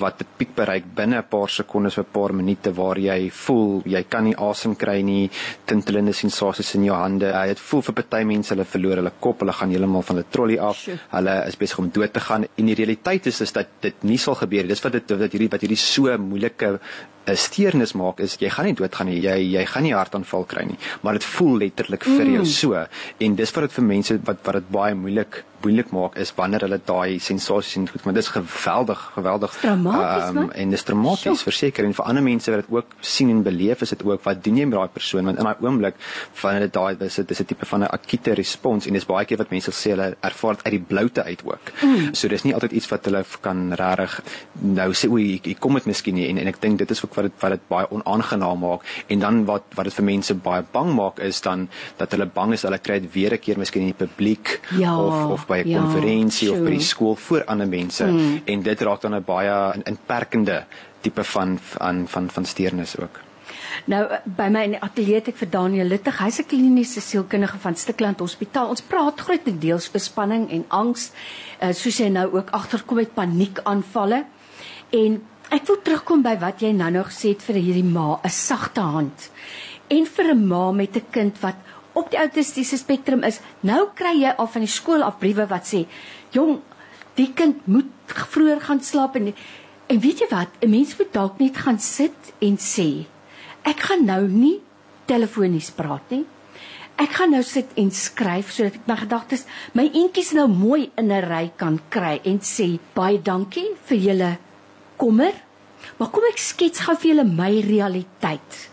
wat 'n piek bereik binne 'n paar sekondes of 'n paar minute waar jy voel jy kan nie asem kry nie, tintelende sensasies in jou hande. Jy het voel vir party mense hulle verloor hulle kop, hulle gaan heeltemal van 'n trolley af. Hulle is besig om dood te gaan. En die realiteit is is dat dit nie sal gebeur nie. Dis wat dit dat hierdie wat hierdie so moeilike 'n steurnis maak is jy gaan nie doodgaan nie. Jy jy gaan nie hartaanval kry nie, maar dit voel letterlik vir jou mm. so en dis wat dit vir mense wat wat dit baie moeilik moeilik maak is wanneer hulle daai sensasies sien goed, maar dis geweldig, geweldig dramaties um, en dis dramaties verseker en vir ander mense wat dit ook sien en beleef is dit ook wat doen jy met daai persoon want in daai oomblik wanneer dit daai is dit is 'n tipe van 'n akute respons en dis baie keer wat mense sê hulle ervaar dit uit die bloute uit ook. Mm. So dis nie altyd iets wat hulle kan regtig nou sê o, ek kom dit miskien nie en en ek dink dit is ook wat dit wat dit baie onaangenaam maak en dan wat wat dit vir mense baie bang maak is dan dat hulle bang is hulle kry dit weer 'n keer miskien in die publiek ja. of of by 'n ja, konferensie of by die skool voor ander mense mm. en dit raak dan 'n baie inperkende tipe van van van van steurnis ook. Nou by my in die ateljee het ek vir Daniel Luttig, hy's 'n kliniese sielkundige van Stikland Hospitaal. Ons praat grootendeels oor spanning en angs, uh, soos jy nou ook agterkom met paniekaanvalle. En ek wil terugkom by wat jy nou nog gesê het vir hierdie ma, 'n sagte hand. En vir 'n ma met 'n kind wat op die autistiese spektrum is. Nou kry jy al van die skool af briewe wat sê, "Jong, die kind moet vroeër gaan slaap en en weet jy wat? 'n Mens moet dalk net gaan sit en sê, ek gaan nou nie telefonies praat nie. Ek gaan nou sit en skryf sodat ek my gedagtes, my eentjies nou mooi in 'n ry kan kry en sê, "Baie dankie vir julle kommer." Maar kom ek skets gou vir julle my realiteit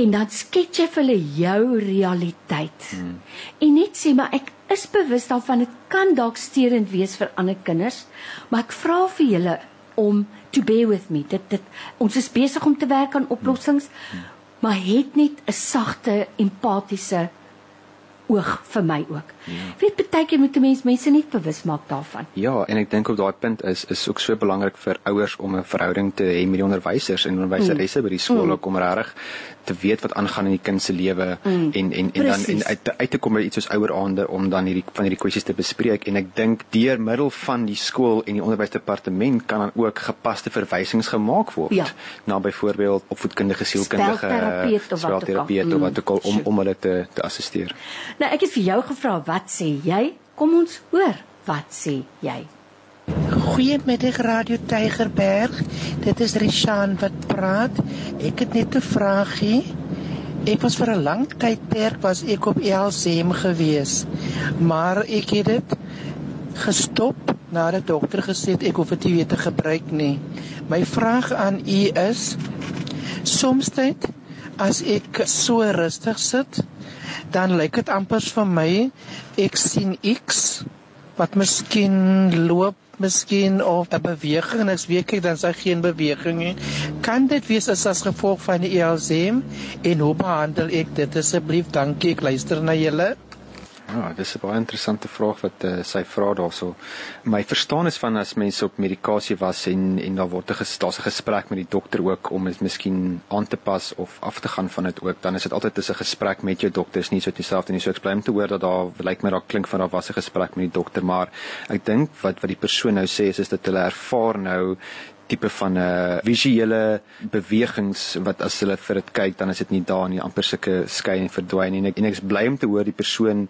en dan skets jy vir hulle jou realiteit. Hmm. En net sê maar ek is bewus daarvan dit kan dalk steurend wees vir ander kinders, maar ek vra vir julle om to bear with me. Dit dit ons is besig om te werk aan oplossings, maar het net 'n sagte, empatiese oog vir my ook. Ja. Weet baie keer moet 'n mens mense net bewus maak daarvan. Ja, en ek dink op daai punt is is ook so belangrik vir ouers om 'n verhouding te hê met die onderwysers en onderwyseresse mm. by die skole mm. om regtig te weet wat aangaan in die kind se lewe mm. en en en Precies. dan en uit uit te kom by iets soos oueraande om dan hierdie van hierdie kwessies te bespreek en ek dink deur middel van die skool en die onderwysdepartement kan dan ook gepaste verwysings gemaak word ja. na byvoorbeeld opvoedkundige sielkundige spelterapeut of wat ook al om om hulle te te assisteer. Nou ek het vir jou gevra wat sê jy? Kom ons hoor, wat sê jy? Goeiemiddag Radio Tygerberg. Dit is Rishan wat praat. Ek het net 'n vraagie. Ek was vir 'n lang tydperk was ek op LCM gewees. Maar ek het dit gestop nadat die dokter gesê het ek hoef dit nie weer te gebruik nie. My vraag aan u is soms dit as ek so rustig sit dan lyk dit amper vir my ek sien X wat miskien loop miskien of 'n beweging en ek weet ek dan sy geen beweging nie. Kan dit wees as as gevolg van die ELSM en hoe behandel ek dit? Asseblief dankie ek luister na julle Ja, dis 'n baie interessante vraag wat uh, sy vra daarso. My verstaan is van as mense op medikasie was en en daar word 'n daar's 'n gesprek met die dokter ook om dit miskien aan te pas of af te gaan van dit ook, dan is dit altyd 'n gesprek met jou dokter, is nie so dieselfde nie. So ek bly om te hoor dat daar lyk my daar klink van daar was 'n gesprek met die dokter, maar ek dink wat wat die persoon nou sê is is dat hulle ervaar nou tipe van 'n uh, visuele bewegings wat as hulle vir dit kyk dan is dit nie daar nie. Amper sulke skei en verdwyn en ek en ek is bly om te hoor die persoon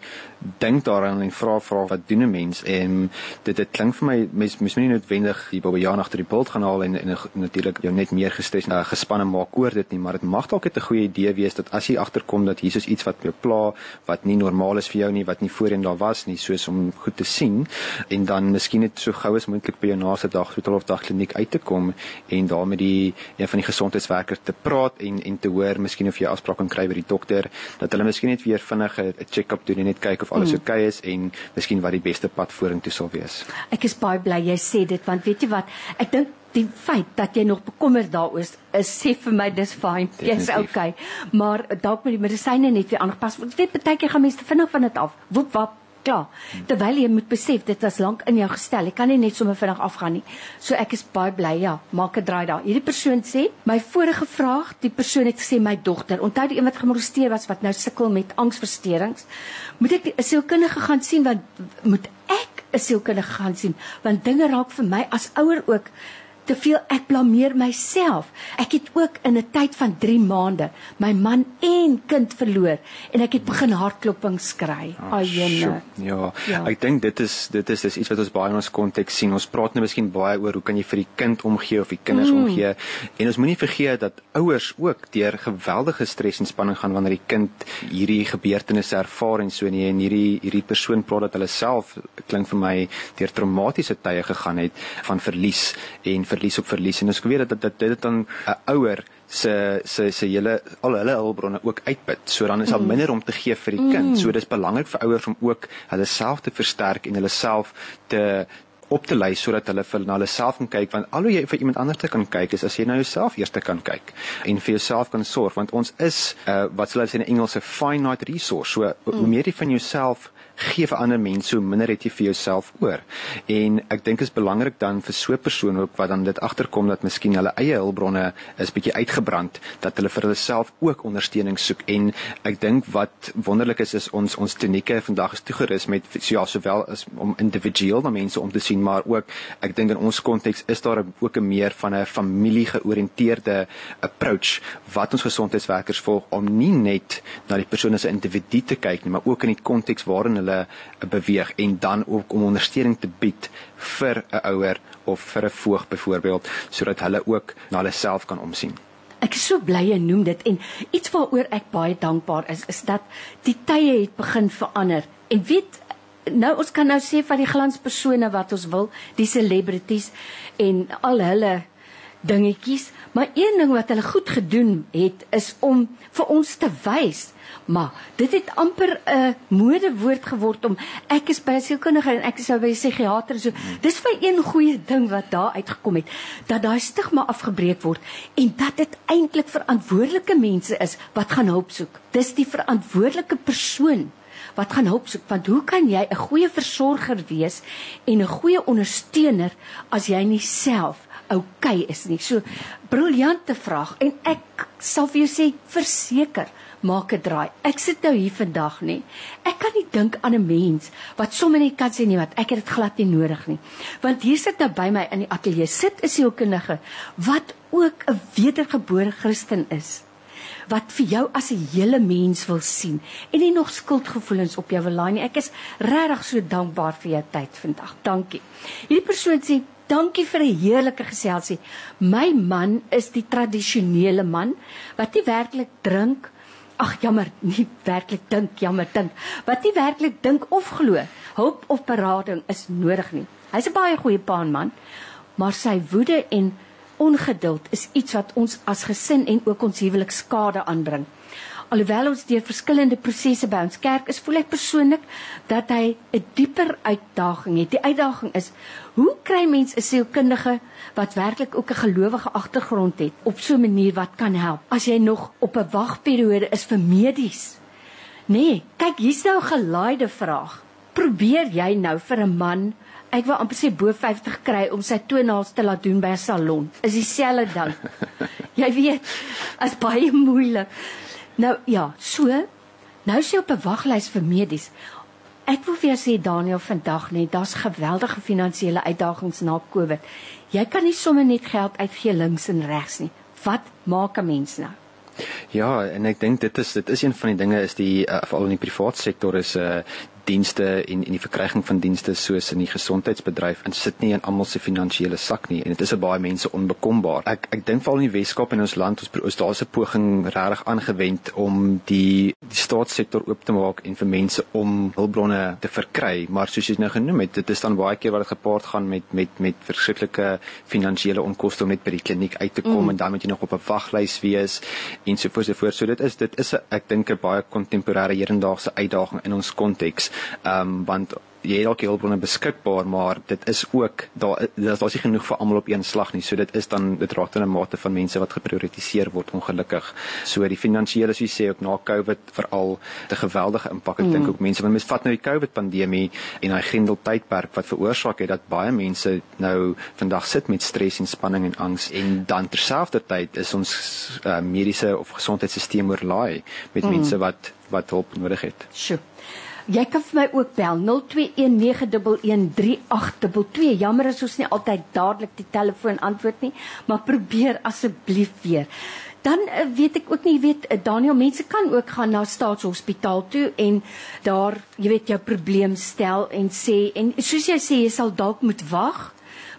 dink daaraan en vra vra wat doen 'n mens? En dit dit klink vir my mens mens moet nie noodwendig die Bobbejaan agter die pult gaan haal en, en, en natuurlik jou net meer gestres uh, gespanne maak oor dit nie. Maar dit mag dalk 'n goeie idee wees dat as jy agterkom dat hier is iets wat jou pla wat nie normaal is vir jou nie wat nie voorheen daar was nie soos om goed te sien en dan miskien net so gou as moontlik by jou naaste dag hospitaal of dagkliniek uit te kom en daar met die een van die gesondheidswerkers te praat en en te hoor miskien of jy afspraak kan kry by die dokter dat hulle miskien net weer vinnig 'n check-up doen en net kyk of alles mm. oukei okay is en miskien wat die beste pad vorentoe sal wees. Ek is baie bly jy sê dit want weet jy wat ek dink die feit dat jy nog bekommerd daaroor is, is sê vir my dis fyn. Jy's okay. Maar dalk met die medisyne net weer aangepas. Ek weet baie keer gaan mense vinnig van dit af. Woep wap klaar. Terwyl jy moet besef dit was lank in jou gestel. Ek kan nie net sommer vinnig afgaan nie. So ek is baie bly. Ja, maak 'n draai daar. Hierdie persoon sê, my vorige vraag, die persoon het gesê my dogter, onthou die een wat gemolesteer was wat nou sukkel met angsversteurings, moet ek 'n sielkundige gaan sien want moet ek 'n sielkundige gaan sien want dinge raak vir my as ouer ook te veel ek blameer myself. Ek het ook in 'n tyd van 3 maande my man en kind verloor en ek het begin hartklopings kry. Sjoe, Ja, Ja. ja. ek dink dit is dit is dis iets wat ons baie in ons konteks sien. Ons praat nou miskien baie oor hoe kan jy vir die kind omgee of die kinders mm. omgee. En ons moenie vergeet dat ouers ook deur geweldige stres en spanning gaan wanneer die kind hierdie gebeurtenisse ervaar en so nie en hierdie hierdie persoon praat dat hulle self klink vir my deur traumatiese tye gegaan het van verlies en verlies op verlies en ons weet dat dit dit dit dan 'n ouer se se se hele al hulle hulpbronne ook uitput. So dan is daar minder om te gee vir die kind. So dis belangrik vir ouers om ook hulle self te versterk en hulle self te op te lei sodat hulle vir na hulle self kan kyk want al hoe jy vir iemand anders te kan kyk is as jy na jouself eers te kan kyk en vir jouself kan sorg want ons is uh, wat hulle sê in Engels 'n finite resource. So mm. hoe meer jy van jouself gee vir ander mense, hoe minder het jy vir jouself oor. En ek dink is belangrik dan vir so 'n persoon ook wat dan dit agterkom dat miskien hulle eie hulpbronne is bietjie uitgebrand, dat hulle vir hulle self ook ondersteuning soek. En ek dink wat wonderlik is is ons ons klinieke vandag is toegerus met so ja, sowel as om individueel na mense om te sien, maar ook ek dink in ons konteks is daar ook 'n meer van 'n familie georiënteerde approach wat ons gesondheidswerkers volg om nie net na die persoon as 'n individu te kyk nie, maar ook in die konteks waarin hulle beweeg en dan ook om ondersteuning te bied vir 'n ouer of vir 'n voog byvoorbeeld sodat hulle ook na hulle self kan omsien. Ek is so bly jy noem dit en iets waaroor ek baie dankbaar is is dat die tye het begin verander. En weet nou ons kan nou sê van die glanspersone wat ons wil, die celebrities en al hulle dingetjies, maar een ding wat hulle goed gedoen het is om vir ons te wys maar dit het amper 'n modewoord geword om ek is by 'n sielkundige en ek is nou by 'n psigiater so dis vir een goeie ding wat daar uitgekom het dat daai stigma afgebreek word en dat dit eintlik verantwoordelike mense is wat gaan hulp soek. Dis die verantwoordelike persoon wat gaan hulp soek want hoe kan jy 'n goeie versorger wees en 'n goeie ondersteuner as jy nie self oukei okay is nie. So briljante vraag en ek sal vir jou sê verseker maak 'n draai. Ek sit nou hier vandag nê. Ek kan nie dink aan 'n mens wat sommer net kan sê nee wat ek het dit glad nie nodig nie. Want hier sit nou by my in die ateljee sit 'n sielkundige wat ook 'n wedergebore Christen is wat vir jou as 'n hele mens wil sien en nie nog skuldgevoelens op jou wil laai nie. Ek is regtig so dankbaar vir jou tyd vandag. Dankie. Hierdie persoon sê Dankie vir 'n heerlike geselsie. My man is die tradisionele man wat nie werklik drink Ag jammer, nie werklik dink, jammer dink. Wat nie werklik dink of glo. Hulp of berading is nodig nie. Hy's 'n baie goeie pa en man, maar sy woede en ongeduld is iets wat ons as gesin en ook ons huwelik skade aanbring. Alhoewel ons deur verskillende prosesse by ons kerk is, voel ek persoonlik dat hy 'n dieper uitdaging het. Die uitdaging is: hoe kry mens 'n sielkundige wat werklik ook 'n gelowige agtergrond het op so 'n manier wat kan help as jy nog op 'n wagperiode is vir medies? Nee, kyk, hier's nou 'n gelaaide vraag. Probeer jy nou vir 'n man Ek wou amper sê bo 50 kry om sy toenails te laat doen by 'n salon. Is dieselfde ding. Jy weet, is baie moeilik. Nou ja, so nou is jy op 'n waglys vir medies. Ek wil vir jou sê Daniel vandag net, daar's geweldige finansiële uitdagings na Covid. Jy kan nie sommer net geld uitgee links en regs nie. Wat maak 'n mens nou? Ja, en ek dink dit is dit is een van die dinge is die uh, veral in die privaat sektor is 'n uh, dienste en en die verkryging van dienste soos in die gesondheidsbedryf en sit nie in almal se finansiële sak nie en dit is vir baie mense onbekombaar. Ek ek dink veral in die Weskaap en ons land ons, ons daar's 'n poging regtig aangewend om die die staatssektor oop te maak en vir mense om hulpbronne te verkry, maar soos jy nou genoem het, dit is dan baie keer wat dit gepaard gaan met met met verskriklike finansiële onkoste om net by die kliniek uit te kom mm. en dan moet jy nog op 'n waglys wees en so voort so voort. So dit is dit is 'n ek dink 'n baie kontemporêre hedendaagse uitdaging in ons konteks. Ehm um, want jy het dalk hulpbronne beskikbaar, maar dit is ook daar daar's daar nie genoeg vir almal op een slag nie. So dit is dan dit raak dan 'n mate van mense wat geprioritiseer word ongelukkig. So die finansiële soos jy sê ook na Covid veral 'n geweldige impak. Ek mm. dink ook mense want mens vat nou die Covid pandemie en hy grendel tydperk wat veroorsaak het dat baie mense nou vandag sit met stres en spanning en angs en dan terselfdertyd is ons uh, mediese of gesondheidstelsel oorlaai met mm. mense wat wat hulp nodig het. Sjoe. Jy kan vir my ook bel 0219113822. Jammer as ons nie altyd dadelik die telefoon antwoord nie, maar probeer asseblief weer. Dan uh, weet ek ook nie, jy weet uh, Daniel, mense kan ook gaan na staatshospitaal toe en daar, jy weet, jou probleem stel en sê en soos jy sê jy sal dalk moet wag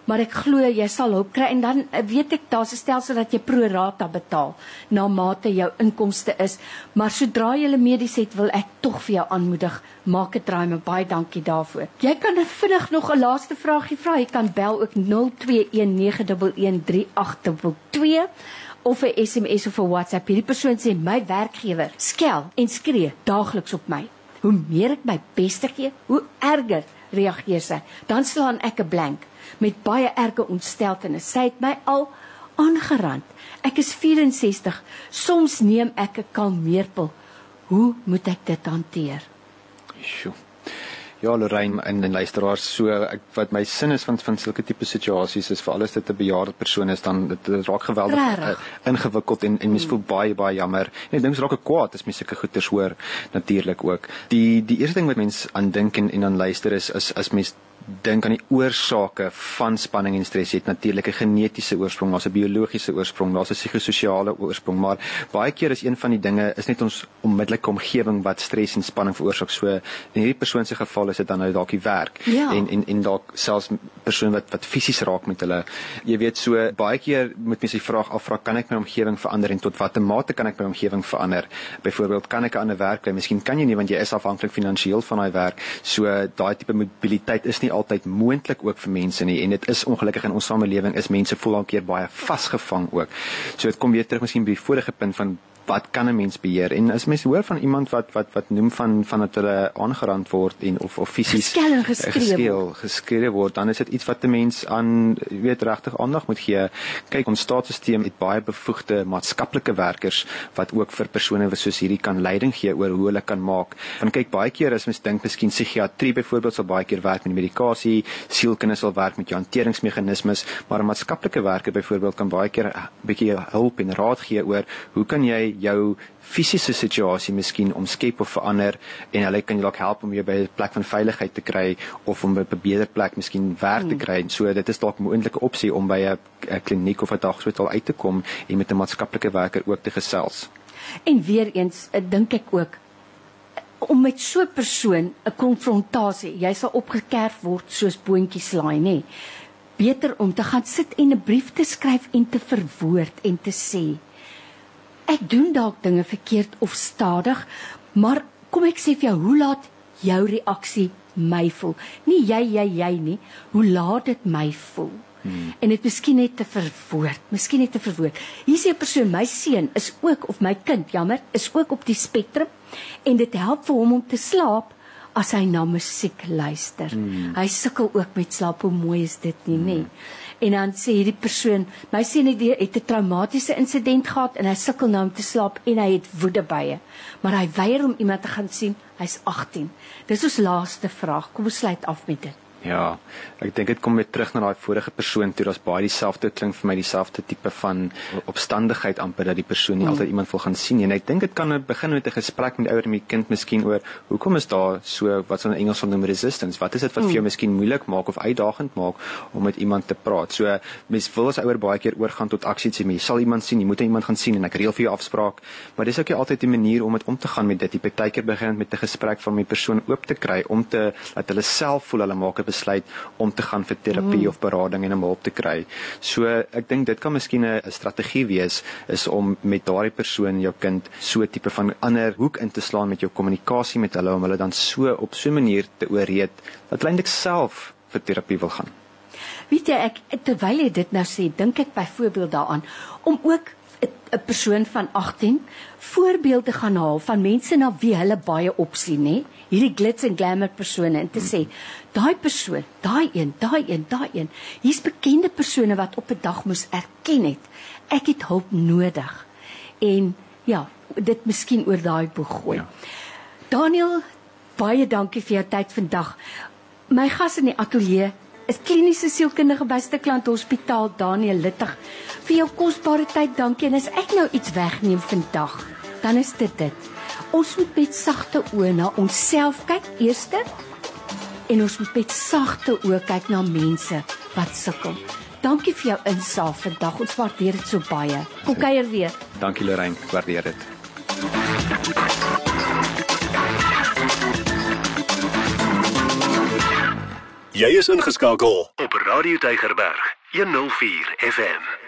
maar ek glo jy sal hulp kry. En dan eh, weet ek daar's 'n stelsel dat jy pro rata betaal na mate jou inkomste is. Maar sodra jy hulle medies het wil ek tog vir jou aanmoedig. Maak 'n draai met baie dankie daarvoor. Jy kan vinnig nog 'n laaste vraagie vra jy kan bel ook 0219113822 of 'n SMS of 'n WhatsApp. Hierdie persoon sê my werkgewer skel en skree daagliks op my. Hoe meer ek my beste gee hoe erger reageer sy. Dan slaan ek 'n blank met baie erge ontsteltenis. Sy het my al aangerand. Ek is 64. Soms neem ek 'n kalmeerpil. Hoe moet ek dit hanteer? Sjoe. Ja, Lorraine en en luisteraars, so ek wat my sin is van van sulke tipe situasies is vir alles dit 'n bejaarde persoon is dan dit, dit raak geweldig uh, ingewikkeld en en mens hmm. voel baie baie jammer. En ek dink dit raak kwaad as mens sulke goeters hoor natuurlik ook. Die die eerste ding wat mens aan dink en en aan luister is is as mens dink aan die oorsake van spanning en stres. Jy het natuurlik 'n genetiese oorsprong, daar's 'n biologiese oorsprong, daar's 'n psigososiale oorsprong, maar baie keer is een van die dinge is net ons onmiddellike omgewing wat stres en spanning veroorsaak. So in hierdie persoon se geval is dit dan nou dalk die werk ja. en en en dalk selfs persoon wat wat fisies raak met hulle. Jy weet so baie keer moet mens die vraag afvra, kan ek my omgewing verander en tot watter mate kan ek my omgewing verander? Byvoorbeeld, kan ek 'n ander werk kry? Miskien kan jy nie want jy is afhanklik finansiëel van daai werk. So daai tipe mobiliteit is nie altyd moontlik ook vir mense nie en dit is ongelukkig in ons samelewing is mense voel al keer baie vasgevang ook. So dit kom weer terug miskien by die vorige punt van wat kan 'n mens beheer? En as mens hoor van iemand wat wat wat noem van van dat hulle aangerand word en of of fisies geskeel geskeel word, dan is dit iets wat 'n mens aan weet regtig aandag moet gee. Kyk, ons staatsstelsel het baie bevoegde maatskaplike werkers wat ook vir persone soos hierdie kan leiding gee oor hoe hulle kan maak. Want kyk, baie keer as mens dink miskien psigiatrie byvoorbeeld sal baie keer werk met medikasie, sielkunde sal werk met jou hanteringsmeganismes, maar 'n maatskaplike werker byvoorbeeld kan baie keer 'n bietjie hulp en raad gee oor hoe kan jy jou fisiese situasie miskien omskep of verander en hulle kan jou dalk help om jou by 'n plek van veiligheid te kry of om by 'n beter plek miskien werk hmm. te kry. En so dit is dalk 'n moontlike opsie om by 'n kliniek of 'n daghospitaal uit te kom en met 'n maatskaplike werker ook te gesels. En weer eens, ek dink ek ook om met so 'n persoon 'n konfrontasie, jy sal opgekerf word soos boontjies laai, nê. Beter om te gaan sit en 'n brief te skryf en te verwoord en te sê ek doen dalk dinge verkeerd of stadig, maar kom ek sê vir jou, hoe laat jou reaksie my voel? Nie jy jy jy nie, hoe laat dit my voel? Hmm. En dit miskien net te verwoord, miskien net te verwoord. Hier sê 'n persoon, my seun is ook of my kind, jammer, is ook op die spektrum en dit help vir hom om te slaap as hy na musiek luister. Hmm. Hy sukkel ook met slaap, hoe mooi is dit nie, hmm. nê? en dan sê hierdie persoon my seun het 'n traumatiese insident gehad en hy sukkel nou om te slaap en hy het woedebye maar hy weier om iemand te gaan sien hy's 18 dis ons laaste vraag kom ons sluit af met dit Ja, ek dink dit kom weer terug na daai vorige persoon toe. Daar's baie dieselfde klink vir my dieselfde tipe van opstandigheid amper dat die persoon nie mm. altyd iemand wil gaan sien nie. En ek dink dit kan begin met 'n gesprek met die ouer en die kind miskien oor hoekom is daar so wat so in Engels genoem resistance? Wat is dit wat mm. vir jou miskien moeilik maak of uitdagend maak om met iemand te praat? So mens wil as ouer baie keer oorgaan tot aksie sê, jy sal iemand sien, jy moet iemand gaan sien en ek reël vir jou afspraak. Maar dis ook nie altyd die manier om met om te gaan met dit. Jy partykeer begin met 'n gesprek van my persoon oop te kry om te laat hulle self voel hulle maak 'n besluit om te gaan vir terapie mm. of berading en om hulp te kry. So ek dink dit kan miskien 'n strategie wees is om met daardie persoon jou kind so tipe van ander hoek in te slaan met jou kommunikasie met hulle om hulle dan so op so 'n manier te ooreed dat hulle eintlik self vir terapie wil gaan. Weet jy ek terwyl jy dit nou sê, dink ek byvoorbeeld daaraan om ook 'n persoon van 18 voorbeelde gaan haal van mense na wie hulle baie opsien, nê? Hierdie glitz en glamour persone en te sê, daai persoon, daai een, daai een, daai een. Hier's bekende persone wat op 'n dag moes erken het ek het hulp nodig. En ja, dit miskien oor daai boek gooi. Ja. Daniel, baie dankie vir jou tyd vandag. My gas in die ateljee is kliniese sielkundige by Stikland Hospitaal Daniel Littig. Vir jou kosbare tyd, dankie. En as ek nou iets wegneem vandag, dan is dit dit. Ons moet met sagte oë na onsself kyk eerste en ons moet met sagte oë kyk na mense wat sukkel. Dankie vir jou insaag vandag. Ons waardeer dit so baie. Kom kuier weer. Dankie Lorraine, ek waardeer dit. Jy is ingeskakel op Radio Tygerberg 104 FM.